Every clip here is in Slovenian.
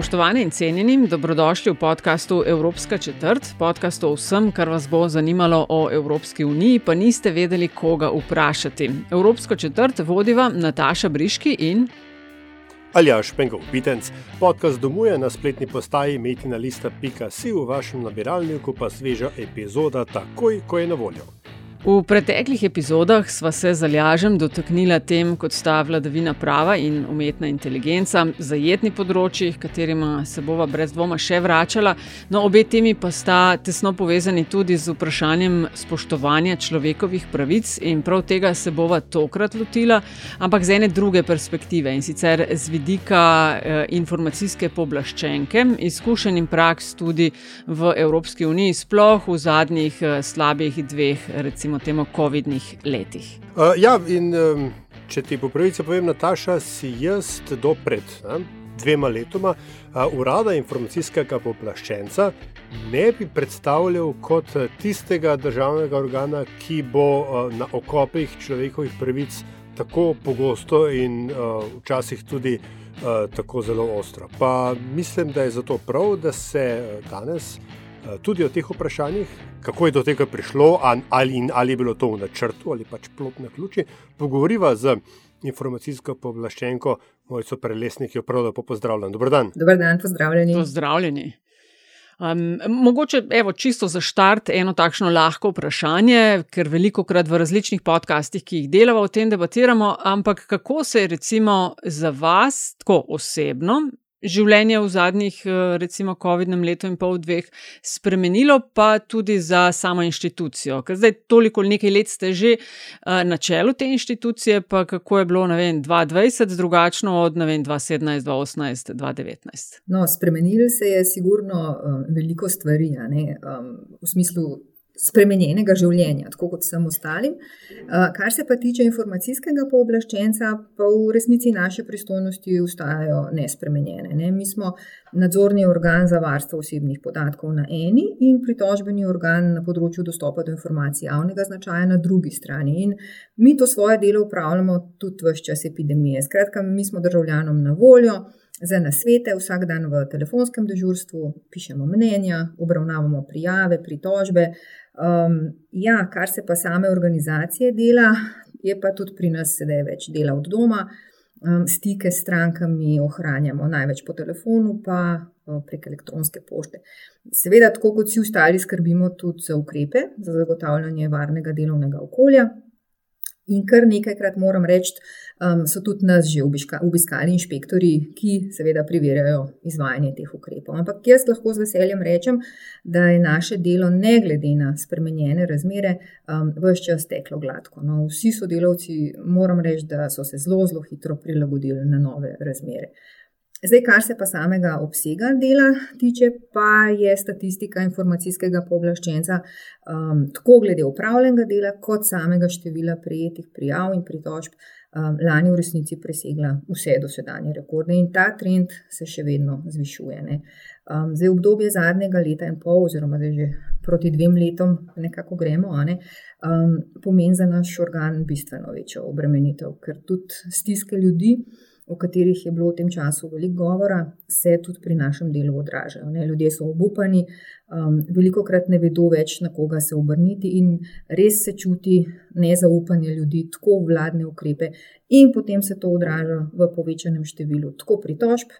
Spoštovani in cenjeni, dobrodošli v podkastu Evropska četrt, podkastu o vsem, kar vas bo zanimalo o Evropski uniji, pa niste vedeli, koga vprašati. Evropsko četrt vodiva Nataša Briški in Aljaš Pengov Pitenc. Podcast domuje na spletni postaji metinalista.si v vašem nabiralniku pa sveža epizoda takoj, ko je na voljo. V preteklih epizodah sva se z Aljažem dotaknila tem, kot sta vladavina prava in umetna inteligenca, zajetni področji, katerima se bova brez dvoma še vračala. No, obe temi pa sta tesno povezani tudi z vprašanjem spoštovanja človekovih pravic in prav tega se bova tokrat lotila, ampak z ene druge perspektive in sicer z vidika eh, informacijske poblaščenke, izkušenj in praks tudi v Evropski uniji, sploh v zadnjih eh, slabih dveh, recimo temu, COVID-nih letih. Uh, ja, in um, če ti po pravici povem, Nataša, si jaz do pred ne, dvema letoma uh, urada informacijskega poplaščenca ne bi predstavljal kot tistega državnega organa, ki bo uh, na okopih človekovih pravic tako pogosto in uh, včasih tudi tako zelo ostro. Pa mislim, da je zato prav, da se danes. Tudi o teh vprašanjih, kako je do tega prišlo, ali, ali je bilo to v načrtu ali pač plot na ključi, pogovoriva z informacijsko povlaščenko, mojco prelesnik, jo prav lepo pozdravljam. Dobro dan. Dobar dan, pozdravljeni. Pozdravljeni. Um, mogoče, evo, čisto za štart, eno takšno lahko vprašanje, ker veliko krat v različnih podcastih, ki jih delamo, o tem debatiramo, ampak kako se je recimo za vas, tako osebno, življenje v zadnjih, recimo, COVID-nem letu in pol, dveh, spremenilo, pa tudi za samo inštitucijo. Ker zdaj toliko nekaj let ste že uh, na čelu te inštitucije, pa kako je bilo, ne vem, 2020 drugačno od, ne vem, 2017, 2018, 2019. No, spremenilo se je sigurno um, veliko stvari, um, v smislu spremenjenega življenja, tako kot vsem ostalim. Kar se pa tiče informacijskega pooblaščenca, pa v resnici naše pristojnosti ostajajo nespremenjene. Ne? Mi smo nadzorni organ za varstvo osebnih podatkov na eni in pritožbeni organ na področju dostopa do informacij javnega značaja na drugi strani. In mi to svoje delo upravljamo tudi v čas epidemije. Skratka, mi smo državljanom na voljo. Za nasvete vsak dan v telefonskem dežurstvu pišemo mnenja, obravnavamo prijave, pritožbe, Um, ja, kar se pa same organizacije dela, je pa tudi pri nas sedaj več dela od doma. Um, stike s strankami ohranjamo največ po telefonu, pa uh, prek elektronske pošte. Seveda, tako kot vsi ostali, skrbimo tudi za ukrepe za zagotavljanje varnega delovnega okolja. In kar nekajkrat moram reči, um, so tudi nas že obiška, obiskali inšpektori, ki seveda preverjajo izvajanje teh ukrepov. Ampak jaz lahko z veseljem rečem, da je naše delo, ne glede na spremenjene razmere, um, vse čas teklo gladko. No, vsi sodelavci, moram reči, da so se zelo, zelo hitro prilagodili na nove razmere. Zdaj, kar se pa samega obsega dela tiče, pa je statistika informacijskega pooblaščenca um, tako glede upravljenega dela, kot samega števila prejetih prijav in pritožb, um, lani v resnici presegla vse dosedanje rekorde in ta trend se še vedno zvišuje. Um, zdaj, obdobje zadnjega leta in pol, oziroma zdaj že proti dvem letom, nekako gremo, ne, um, pomeni za naš organ bistveno večjo obremenitev, ker tudi stiske ljudi o katerih je bilo v tem času veliko govora, se tudi pri našem delu odražajo. Ne? Ljudje so obupani, um, veliko krat ne vedo več, na koga se obrniti, in res se čuti nezaupanje ljudi, tako vladne ukrepe, in potem se to odraža v povečanem številu tako pritožb.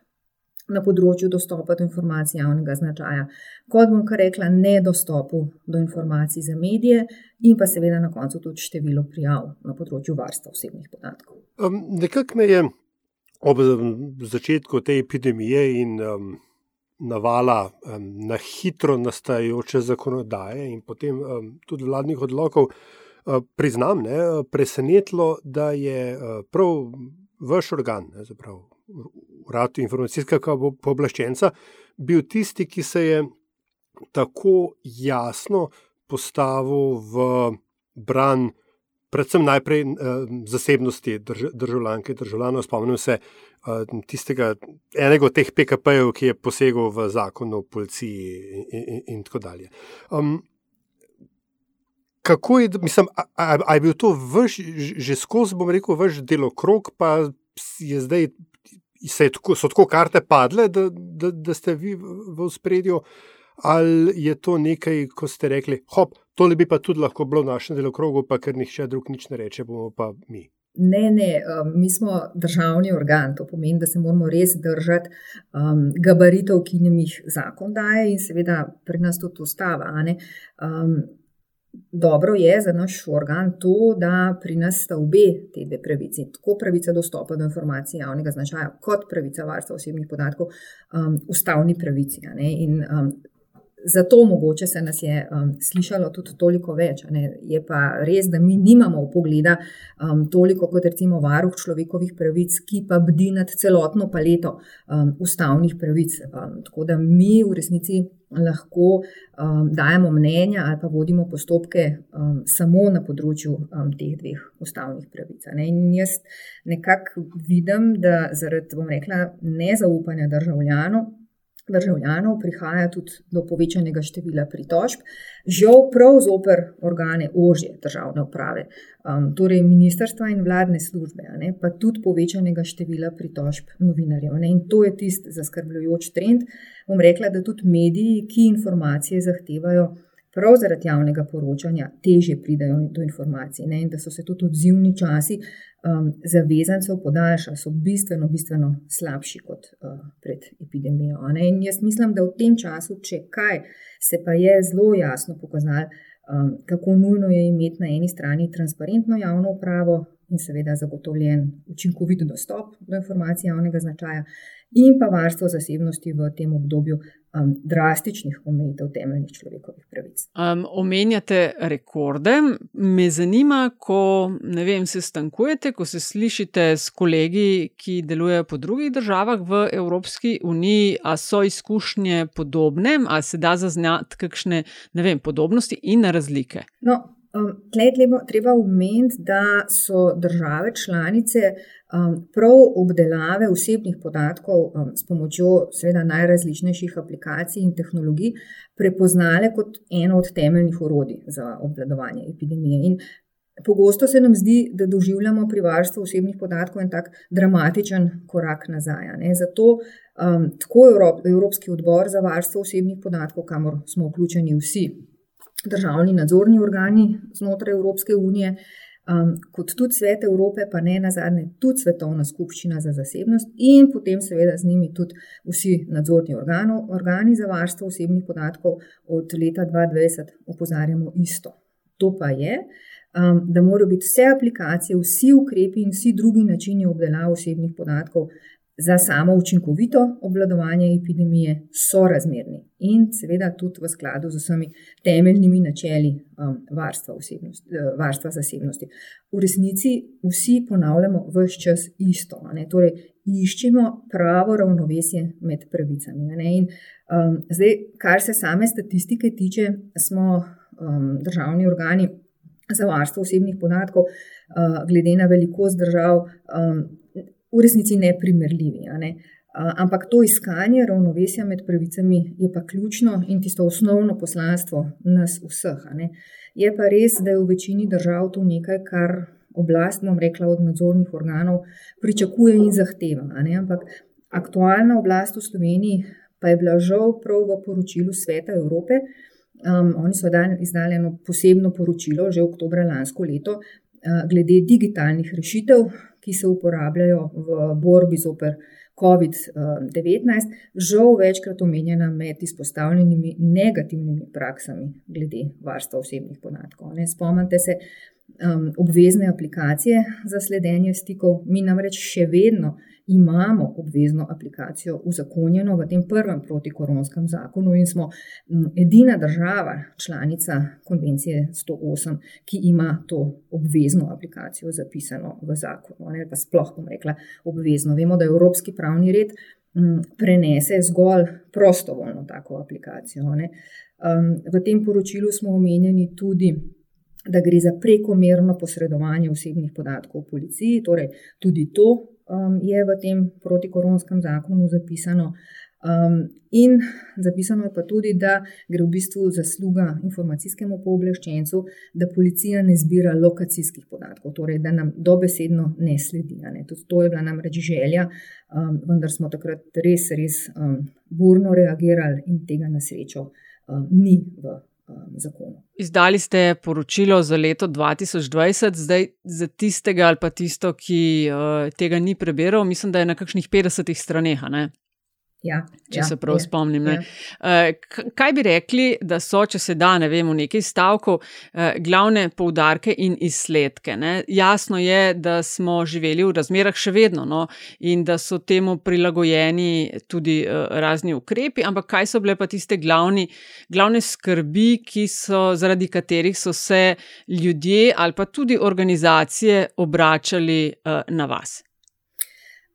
Na področju dostopa do informacij javnega značaja, kot bom kar rekla, nedostopu do informacij za medije, in pa seveda na koncu tudi število prijav na področju varstva osebnih podatkov. Um, Nekako me je ob začetku te epidemije in um, navala um, na hitro nastajajoče zakonodaje in potem um, tudi vladnih odlokov, priznam, ne, presenetilo, da je prav vaš organ, ne, zapravo, urad informacijskega pooblaščenca, bil tisti, ki se je tako jasno postavil v bran, predvsem najprej zasebnosti državljanke in državljanov. Spomnim se tistega enega od teh PKP-jev, ki je posegel v zakon o policiji in, in, in tako dalje. Um, kako je, mislim, a, a, a je bil to vaš, že skozi, bom rekel, vaš delokrog, pa je zdaj, je tako, so tako karte padle, da, da, da ste vi v spredju, ali je to nekaj, ko ste rekli, hop, to bi pa tudi lahko bilo v našem delokrogu, pa ker nihče drug nič ne reče, bomo pa mi. Ne, ne, um, mi smo državni organ, to pomeni, da se moramo res držati um, gabaritov, ki nam jih zakon daje in seveda pri nas tudi ustava. Um, dobro je za naš organ to, da pri nas sta obe te dve pravici, tako pravica dostopa do informacij javnega značaja, kot pravica varstva osebnih podatkov, um, ustavni pravici. In um, Zato mogoče se nas je um, slišalo tudi toliko več. Je pa res, da mi nimamo pogleda um, toliko kot recimo varuh človekovih pravic, ki pa bdi nad celotno paleto um, ustavnih pravic. Um, tako da mi v resnici lahko um, dajemo mnenja ali pa vodimo postopke um, samo na področju um, teh dveh ustavnih pravic. Ne? In jaz nekako vidim, da zaradi, bom rekla, nezaupanja državljanov državljanov prihaja tudi do povečanega števila pritožb, žal prav zoper organe ožje državne uprave, um, torej ministrstva in vladne službe, ne, pa tudi povečanega števila pritožb novinarjev. Ne, in to je tisti zaskrbljujoč trend. Bom rekla, da tudi mediji, ki informacije zahtevajo, prav zaradi javnega poročanja teže pridajo do informacij ne, in da so se tudi odzivni časi um, zavezancev podaljšali, so bistveno, bistveno slabši kot uh, pred epidemijo. Ne. In jaz mislim, da v tem času, če kaj, se pa je zelo jasno pokazalo, um, kako nujno je imeti na eni strani transparentno javno upravo in seveda zagotovljen učinkovit dostop do informacij javnega značaja in pa varstvo zasebnosti v tem obdobju um, drastičnih omejitev temeljnih človekovih pravic. Um, omenjate rekorde. Me zanima, ko vem, se stankujete, ko se slišite s kolegi, ki delujejo po drugih državah v Evropski uniji, a so izkušnje podobne, a se da zaznati kakšne vem, podobnosti in razlike. No, Um, Tle je treba omeniti, da so države članice um, prav obdelave osebnih podatkov um, s pomočjo seveda najrazličnejših aplikacij in tehnologij prepoznale kot eno od temeljnih orodij za obvladovanje epidemije. In pogosto se nam zdi, da doživljamo pri varstvu osebnih podatkov en tak dramatičen korak nazaj. Ne? Zato um, tako Evropski odbor za varstvo osebnih podatkov, kamor smo vključeni vsi državni nadzorni organi znotraj Evropske unije, um, kot tudi Svet Evrope, pa ne na zadnje, tudi Svetovna skupščina za zasebnost in potem seveda z njimi tudi vsi nadzorni organo, organi za varstvo osebnih podatkov od leta 2020 opozarjamo isto. To pa je, um, da morajo biti vse aplikacije, vsi ukrepi in vsi drugi načini obdelave osebnih podatkov za samo učinkovito obvladovanje epidemije sorazmerni in seveda tudi v skladu z vsemi temeljnimi načeli um, varstva, osebnost, uh, varstva zasebnosti. V resnici vsi ponavljamo vse čas isto, torej iščemo pravo ravnovesje med pravicami. In, um, zdaj, kar se same statistike tiče, smo um, državni organi. Za varstvo osebnih podatkov, uh, glede na velikost držav, um, v resnici neprimerljivi. Ne? Ampak to iskanje ravnovesja med pravicami je pa ključno in tisto osnovno poslanstvo nas vseh. Je pa res, da je v večini držav to nekaj, kar oblast, bom rekla, od nadzornih organov pričakuje in zahteva. Ampak aktualna oblast v Sloveniji pa je bila žal prav v poročilu Sveta Evrope. Um, oni so izdali eno posebno poročilo že oktobra lansko leto uh, glede digitalnih rešitev, ki se uporabljajo v borbi zoper COVID-19, žal večkrat omenjena med izpostavljenimi negativnimi praksami glede varstva osebnih podatkov. Ne, spomnite se um, obvezne aplikacije za sledenje stikov. Mi namreč še vedno imamo obvezno aplikacijo uzakonjeno v tem prvem protikoronskem zakonu in smo edina država, članica konvencije 108, ki ima to obvezno aplikacijo zapisano v zakonu. Ali pa sploh bom rekla obvezno. Vemo, da je evropski pravni red prenese zgolj prostovoljno tako aplikacijo. Um, v tem poročilu smo omenjeni tudi da gre za prekomerno posredovanje osebnih podatkov v policiji, torej tudi to um, je v tem protikoronskem zakonu zapisano. Um, in zapisano je pa tudi, da gre v bistvu zasluga informacijskemu pooblaščencu, da policija ne zbira lokacijskih podatkov, torej da nam dobesedno ne sledi. Ne. To je bila namreč želja, um, vendar smo takrat res, res um, burno reagirali in tega na srečo um, ni v zakonu. Izdali ste poročilo za leto 2020, zdaj za tistega ali pa tisto, ki uh, tega ni prebiral, mislim, da je na kakšnih 50 straneh. Ja, če ja, se prav je, spomnim. je. Uh, kaj bi rekli, da so, če se da, ne vem, v nekaj stavkov, uh, glavne poudarke in izsledke? Ne? Jasno je, da smo živeli v razmerah še vedno no? in da so temu prilagojeni tudi uh, razni ukrepi, ampak kaj so bile pa tiste glavni, glavne skrbi, so, zaradi katerih so se ljudje ali pa tudi organizacije obračali na vas?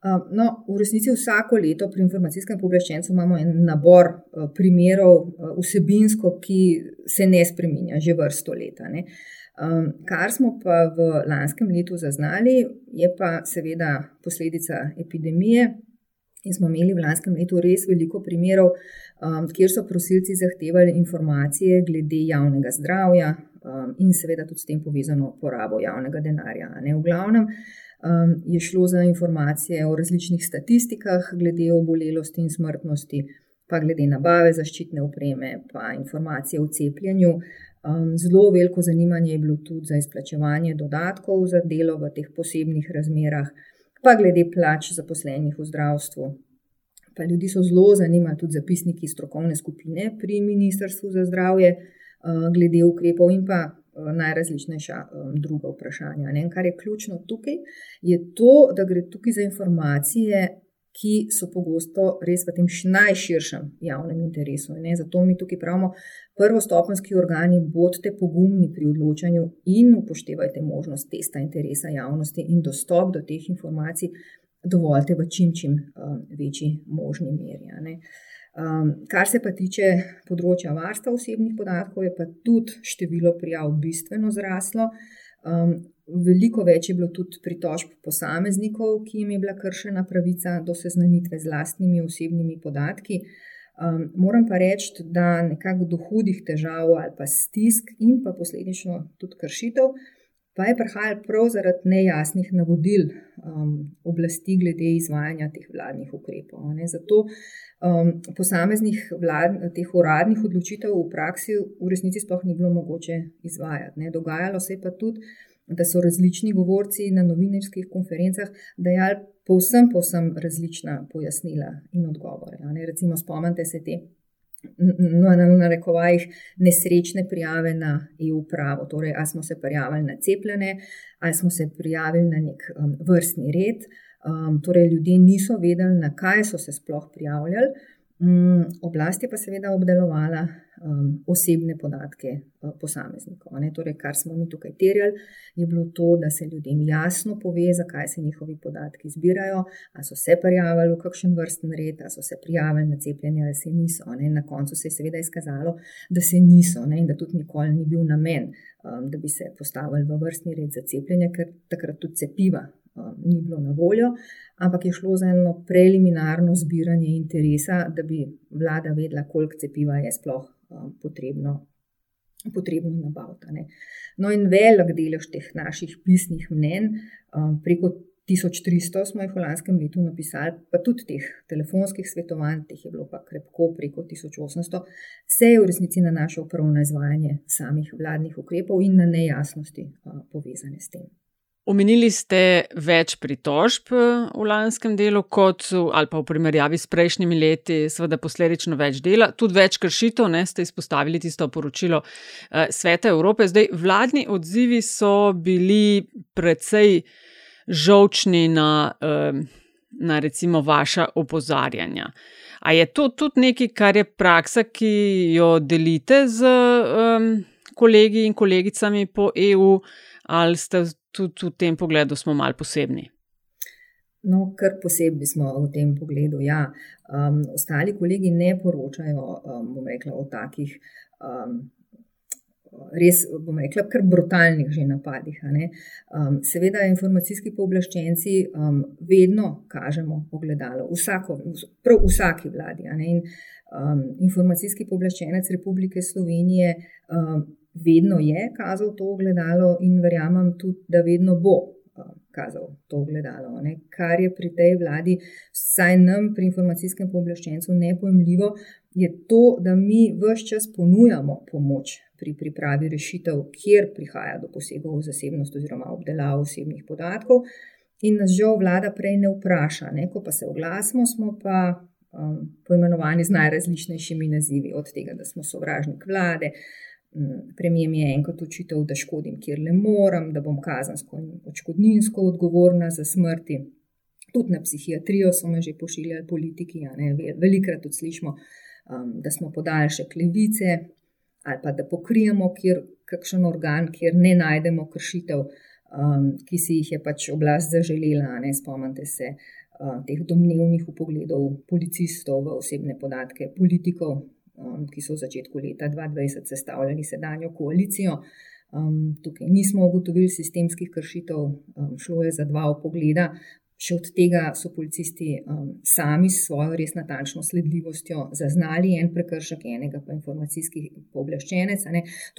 No, v resnici vsako leto pri informacijskem pooblaščencu imamo en nabor primerov vsebinsko, ki se ne spreminja že vrsto leta. Ne. Kar smo pa v lanskem letu zaznali, je pa seveda posledica epidemije. In smo imeli v lanskem letu res veliko primerov, kjer so prosilci zahtevali informacije glede javnega zdravja in seveda tudi s tem povezano porabo javnega denarja. Ne. V glavnem, um, je šlo za informacije o različnih statistikah, glede obolelosti in smrtnosti, pa glede nabave zaščitne opreme, pa informacije o cepljenju. Um, zelo veliko zanimanje je bilo tudi za izplačevanje dodatkov za delo v teh posebnih razmerah, pa glede plač zaposlenih v zdravstvu. Pa ljudi so zelo zanimali tudi zapisniki strokovne skupine pri Ministrstvu za zdravje, uh, glede ukrepov in pa najrazličnejša um, druga vprašanja. Ne? Kar je ključno tukaj, je to, da gre tukaj za informacije, ki so pogosto res v tem najširšem javnem interesu. Ne? Zato mi tukaj pravimo, prvostopenski organi, bodite pogumni pri odločanju in upoštevajte možnost testa interesa javnosti in dostop do teh informacij. Dovoljte v čim čim um, večji možni meri. Uh, Um, kar se pa tiče področja varstva osebnih podatkov, je pa tudi število prijav bistveno zraslo. Um, veliko več je bilo tudi pritožb posameznikov, ki jim je bila kršena pravica do seznanitve z lastnimi osebnimi podatki. Um, moram pa reči, da nekako do hudih težav ali pa stisk in pa posledično tudi kršitev pa je prihajalo prav zaradi nejasnih navodil um, oblasti glede izvajanja teh vladnih ukrepov. Ne. Zato um, posameznih vlad, teh uradnih odločitev v praksi v resnici sploh ni bilo mogoče izvajati. Ne. Dogajalo se je pa tudi, da so različni govorci na novinarskih konferencah dajali povsem, povsem različna pojasnila in odgovore. Recimo, spomnite se te no, na narekovajih nesrečne prijave na EU pravo. Torej, ali smo se prijavili na cepljene, ali smo se prijavili na nek um, vrstni red. Um, torej, ljudje niso vedeli, na kaj so se sploh prijavljali. Um, oblast je pa seveda obdelovala um, osebne podatke uh, posameznikov. Torej, kar smo mi tukaj terjali, je bilo to, da se ljudem jasno pove, zakaj se njihovi podatki zbirajo, ali so se prijavili v kakšen vrsten red, ali so se prijavili na cepljenje, ali se niso. Ne? Na koncu se je seveda izkazalo, da se niso ne? in da tudi nikoli ni bil namen, um, da bi se postavili v vrstni red za cepljenje, ker takrat tudi cepiva. Ni bilo na voljo, ampak je šlo za eno preliminarno zbiranje interesa, da bi vlada vedela, koliko cepiva je sploh Um, potrebno, potrebno nabaviti. No, in velik delež teh naših pisnih mnen, um, preko 1300 smo jih v lanskem letu napisali, pa tudi teh telefonskih svetovanj, teh je bilo pa krepko preko 1800, se je v resnici nanašal prav na izvajanje samih vladnih ukrepov in na nejasnosti uh, povezane s tem. Omenili ste več pritožb eh, v lanskem delu, kot ali pa v primerjavi s prejšnjimi leti, seveda posledično več dela, tudi več kršitev, ne ste izpostavili tisto poročilo eh, Sveta Evrope. Zdaj, vladni odzivi so bili precej žovčni na, eh, na recimo vaša opozarjanja. A je to tudi nekaj, kar je praksa, ki jo delite z um, kolegi in kolegicami po EU, ali ste tudi v tem pogledu smo malo posebni. No, kar posebej smo v tem pogledu. Ja. Um, ostali kolegi ne poročajo, um, bom rekla, o takih um, res, bom rekla, kar brutalnih že napadih. Um, seveda, informacijski pooblaščenci um, vedno kažemo ogledalo, vsako, prav vsaki vladi. In, um, informacijski pooblaščenec Republike Slovenije. Um, vedno je kazal to ogledalo in verjamem tudi, da vedno bo kazal to ogledalo. Ne. Kar je pri tej vladi, vsaj nam, pri informacijskem pooblaščencu, nepojemljivo, je to, da mi vse čas ponujamo pomoč pri pripravi rešitev, kjer prihaja do posegov v zasebnost oziroma obdelavo osebnih podatkov. In nas žal vlada prej ne vpraša, ne. ko pa se oglasimo, smo pa um, poimenovani z najrazličnejšimi nazivi, od tega, da smo sovražnik vlade, Premijer mi je enkrat učitelj, da škodim, kjer le moram, da bom kazansko in odškodninsko odgovorna za smrti. Tudi na psihiatrijo so me že pošiljali politiki, velikrat tudi slišimo, um, da smo podaljšek levice ali pa da pokrijemo kjer, kakšen organ, kjer ne najdemo kršitev, um, ki si jih je pač oblast zaželela. Spomnite se uh, teh domnevnih upogledov policistov v osebne podatke politikov, um, ki so v začetku leta 2020 sestavljali sedanjo koalicijo. Um, tukaj nismo ugotovili sistemskih kršitev, um, šlo je za dva opogleda. Še od tega so policisti um, sami s svojo res natančno sledljivostjo zaznali en prekršek, enega pa informacijski pooblaščenec.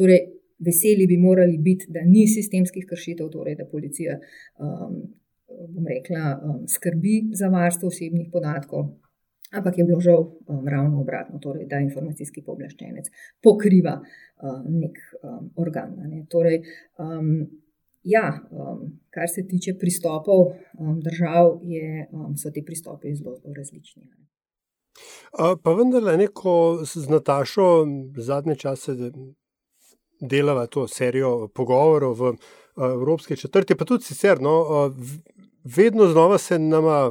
Torej, veseli bi morali biti, da ni sistemskih kršitev, torej da policija, um, bom rekla, um, skrbi za varstvo osebnih podatkov, Ampak je bilo žal um, ravno obratno, torej, da informacijski pooblaščenec pokriva um, nek um, organ. Ne. Torej, um, ja, um, kar se tiče pristopov um, držav, je, um, so ti pristopi zelo, zelo različni. Ne. Pa vendar, neko z Natašo zadnje čase delava to serijo pogovorov v Evropski četrti, pa tudi sicer. No, vedno znova se nama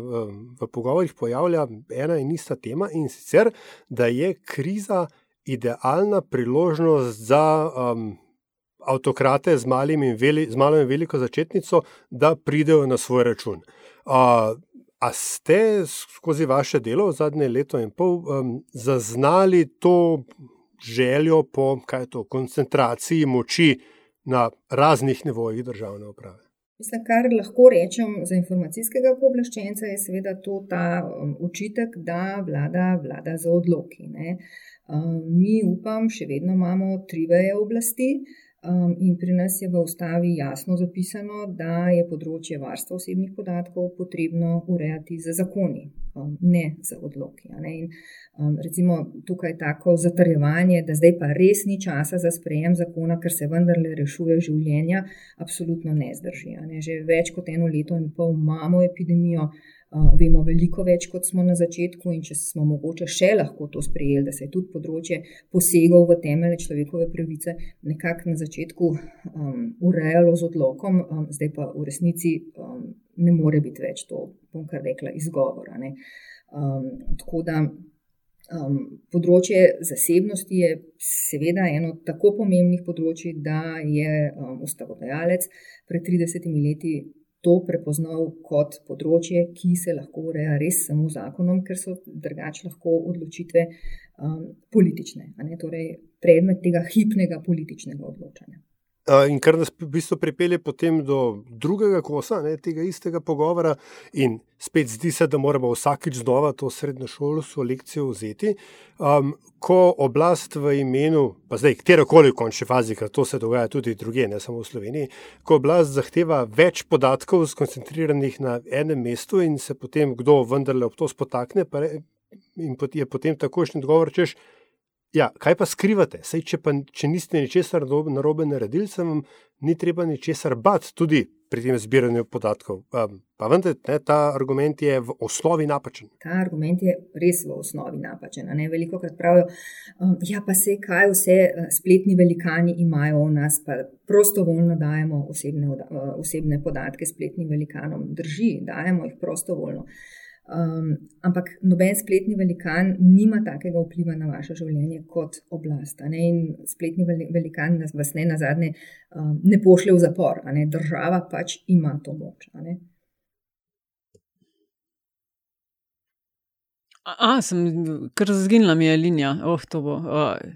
v pogovorih pojavlja ena in ista tema, in sicer, da je kriza idealna priložnost za um, avtokrate z, veli, z malo in veliko začetnico, da pridejo na svoj račun. Uh, a ste skozi vaše delo v zadnje leto in pol um, zaznali to željo po to, koncentraciji moči na raznih nivojih državne uprave? Mislim, kar lahko rečem za informacijskega pooblaščenca, je seveda to ta um, očitek, da vlada, vlada za odloki. Ne. Um, mi, upam, še vedno imamo tri veje oblasti. Um, in pri nas je v ustavi jasno zapisano, da je področje varstva osebnih podatkov potrebno urejati z zakoni, um, ne z odloki. Ne? In, um, recimo tukaj tako zatrjevanje, da zdaj pa res ni časa za sprejem zakona, ker se vendarle rešuje življenja, absolutno ne zdrži. Ne? Že več kot eno leto in pol imamo epidemijo. Vemo veliko več, kot smo na začetku, in če smo mogoče še lahko to sprejeli, da se je tudi področje posegov v temeljne človekove pravice nekako na začetku um, urejalo z odlokom, um, zdaj pa v resnici um, ne more biti več to, bom kar rekla, izgovora. Um, tako da um, področje zasebnosti je seveda eno tako pomembnih področji, da je um, ustavodajalec pred 30 leti to prepoznal kot področje, ki se lahko ureja res samo zakonom, ker so drugače lahko odločitve um, politične, torej predmet tega hipnega političnega odločanja. In kar nas v bistvu pripelje potem do drugega kosa ne, tega istega pogovora, in spet zdi se, da moramo vsakič znova to srednjošolsko lekcijo vzeti. Um, ko oblast v imenu, pa zdaj, kjerkoli v končni fazi, ker to se dogaja tudi druge, ne samo v Sloveniji, ko oblast zahteva več podatkov, skoncentriranih na enem mestu, in se potem kdo vendarle ob to spotakne, re, in je potem takošni odgovor, češ. Ja, kaj pa skrivate? Sej, če, pa, če niste ničesar narobe naredili, se vam ni treba ničesar bati. Tudi pri tem zbiranju podatkov. Um, pa vendar, ne, ta argument je v osnovi napačen. Ta argument je res v osnovi napačen. Veliko krat pravijo, um, ja, pa se kaj vse uh, spletni velikani imajo o nas, pa prostovoljno dajemo osebne, uh, osebne podatke spletnim velikanom. Drži, dajemo jih prostovoljno. Um, ampak noben spletni velikan nima takega vpliva na vaše življenje kot oblast. In spletni velikan nas vas ne na zadnje um, ne pošlje v zapor, država pač ima to moč. A, a, sem kar zginila, mi je linija. Oh, to bo. Uh,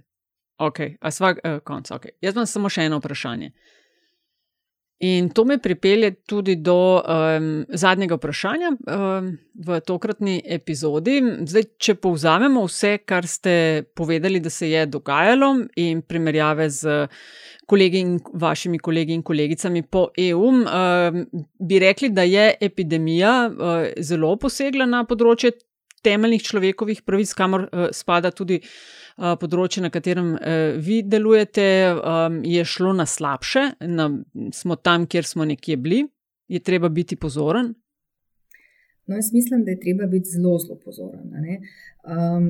ok, a svak uh, konc. Okay. Jaz imam samo še eno vprašanje. Uh, In to me pripelje tudi do um, zadnjega vprašanja um, v tokratni epizodi. Zdaj, če povzamemo vse, kar ste povedali, da se je dogajalo, in primerjave z kolegi in vašimi kolegi in kolegicami po EU, um, bi rekli, da je epidemija uh, zelo posegla na področje temeljnih človekovih pravic, kamor uh, spada tudi področje, na katerem e, vi delujete, je šlo na slabše, na, smo tam, kjer smo nekje bili, je treba biti pozoren? No, jaz mislim, da je treba biti zelo, zelo pozoren. Um,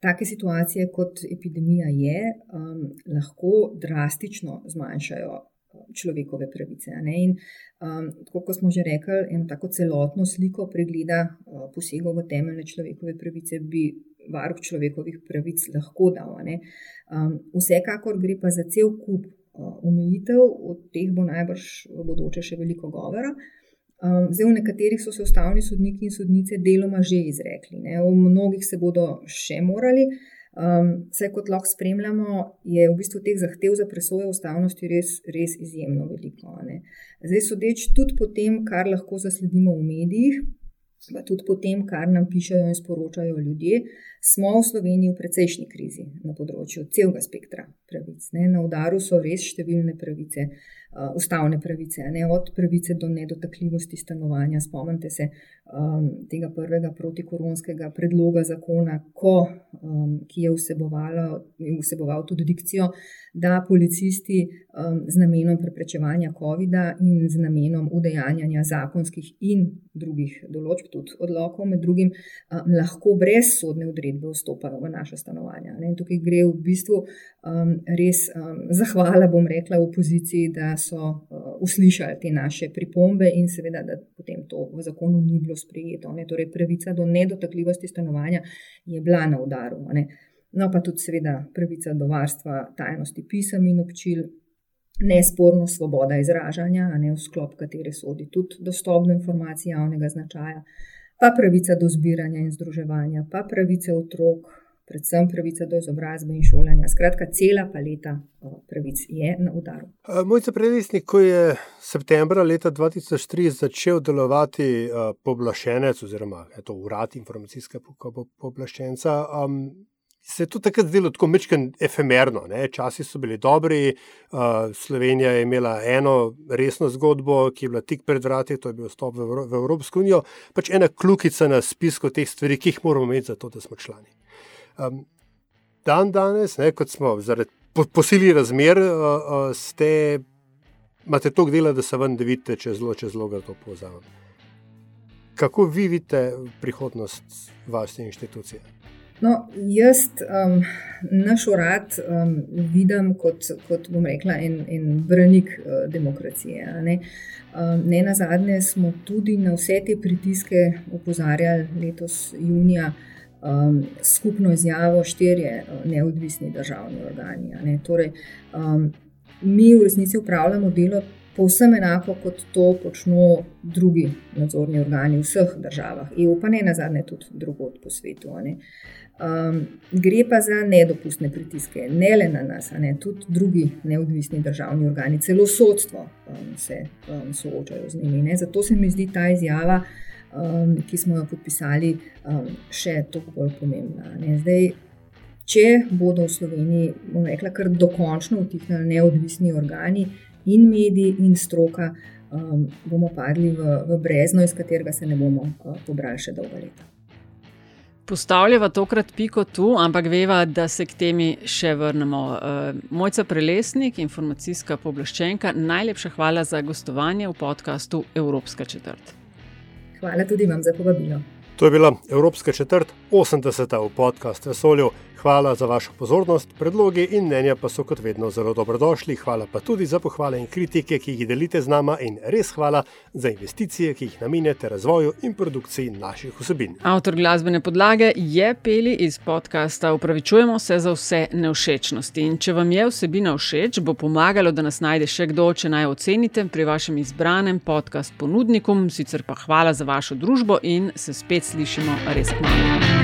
take situacije, kot epidemija je, um, lahko drastično zmanjšajo človekove pravice. In, um, kot smo že rekli, eno tako celotno sliko pregleda uh, posegov v temeljne človekove pravice bi varuh človekovih pravic lahko dal. Um, vsekakor gre pa za cel kup uh, omejitev, o teh bo najbrž v bodoče še veliko govora. Um, zdaj, v nekaterih so se ustavni sodniki in sodnice deloma že izrekli, ne? v mnogih se bodo še morali. Um, vse kot lahko spremljamo, je v bistvu teh zahtev za presojo ustavnosti res, res izjemno veliko. Zdaj, sodeč tudi po tem, kar lahko zasledimo v medijih, pa tudi po tem, kar nam pišajo in sporočajo ljudje, smo v Sloveniji v precejšnji krizi na področju celega spektra pravic. Ne. Na udaru so res številne pravice, uh, ustavne pravice, ne, od pravice do nedotakljivosti stanovanja. Spomnite se um, tega prvega protikoronskega predloga zakona, ko, um, ki je vseboval tudi dikcijo, da policisti um, z namenom preprečevanja COVID-a in z namenom udejanjanja zakonskih in drugih določb, tudi odlokov, med drugim, um, lahko brez sodne odredbe vstopajo v naše stanovanja. Ne. Tukaj gre v bistvu um, res um, zahvala, bom rekla, opoziciji, da so uh, uslišali te naše pripombe in seveda, da potem to v zakonu ni bilo sprejeto. Ne. Torej, pravica do nedotakljivosti stanovanja je bila na udaru. Ne. No, pa tudi, seveda, pravica do varstva tajnosti pisem in občil, nesporno svoboda izražanja, ne v sklop katere sodi tudi dostop do informacij javnega značaja, pa pravica do zbiranja in združevanja, pa pravice otrok, predvsem pravica do izobrazbe in šolanja. Skratka, cela paleta pravic je na udaru. Moj predvisnik, ko je septembra leta 2003 začel delovati poblašenec oziroma urad informacijskega poblaščenca. Um, Se je to takrat zdelo tako mečken efemerno, ne? časi so bili dobri, uh, Slovenija je imela eno resno zgodbo, ki je bila tik pred vrati, to je bil vstop v, v Evropsko unijo, pač ena klukica na spisku teh stvari, ki jih moramo imeti za to, da smo člani. Um, dan danes, ne, kot smo zaradi posili razmer, uh, uh, ste, imate toliko dela, da se da vidite, če zelo, če zelo ga to povzamem. Kako vi vidite prihodnost vaše inštitucije? No, jaz um, naš urad um, vidim kot, kot bom rekla, en, en branik uh, demokracije. Ne? Um, ne na zadnje smo tudi na vse te pritiske opozarjali letos junija um, skupno izjavo štirje uh, neodvisni državni organi. Ne? Torej, um, mi v resnici upravljamo delo povsem enako kot to počnejo drugi nadzorni organi v vseh državah, EU pa ne na zadnje tudi drugot po svetu. Um, gre pa za nedopustne pritiske, ne le na nas, ne tudi drugi neodvisni državni organi, celo sodstvo um, se um, soočajo z njimi. Ne? Zato se mi zdi ta izjava um, ki smo jo podpisali, um, še toliko bolj pomembna. Zdaj, če bodo v Sloveniji, bomo rekla, kar dokončno utihnili neodvisni organi in mediji in stroka, um, bomo padli v, v brezno, iz katerega se ne bomo uh, pobrali še dolga leta. Postavljava tokrat piko tu, ampak veva, da se k temi še vrnemo. Uh, Mojca Prelesnik, informacijska pooblaščenka, najlepša hvala za gostovanje v podkastu Evropska četrt. Hvala tudi vam za povabilo. To je bila Evropska četrt, 80. v podkastu Vesolju. Hvala za vašo pozornost, predlogi in mnenja pa so kot vedno zelo dobrodošli. Hvala pa tudi za pohvale in kritike, ki jih delite z nama, in res hvala za investicije, ki jih namenjate razvoju in produkciji naših vsebin. Avtor glasbene podlage je Peli iz podcasta. Upravičujemo se za vse neušečnosti. In če vam je vsebina všeč, bo pomagalo, da nas najde še kdo, če naj ocenite pri vašem izbranem podcast ponudniku. Sicer pa hvala za vašo družbo in se spet slišimo res malo.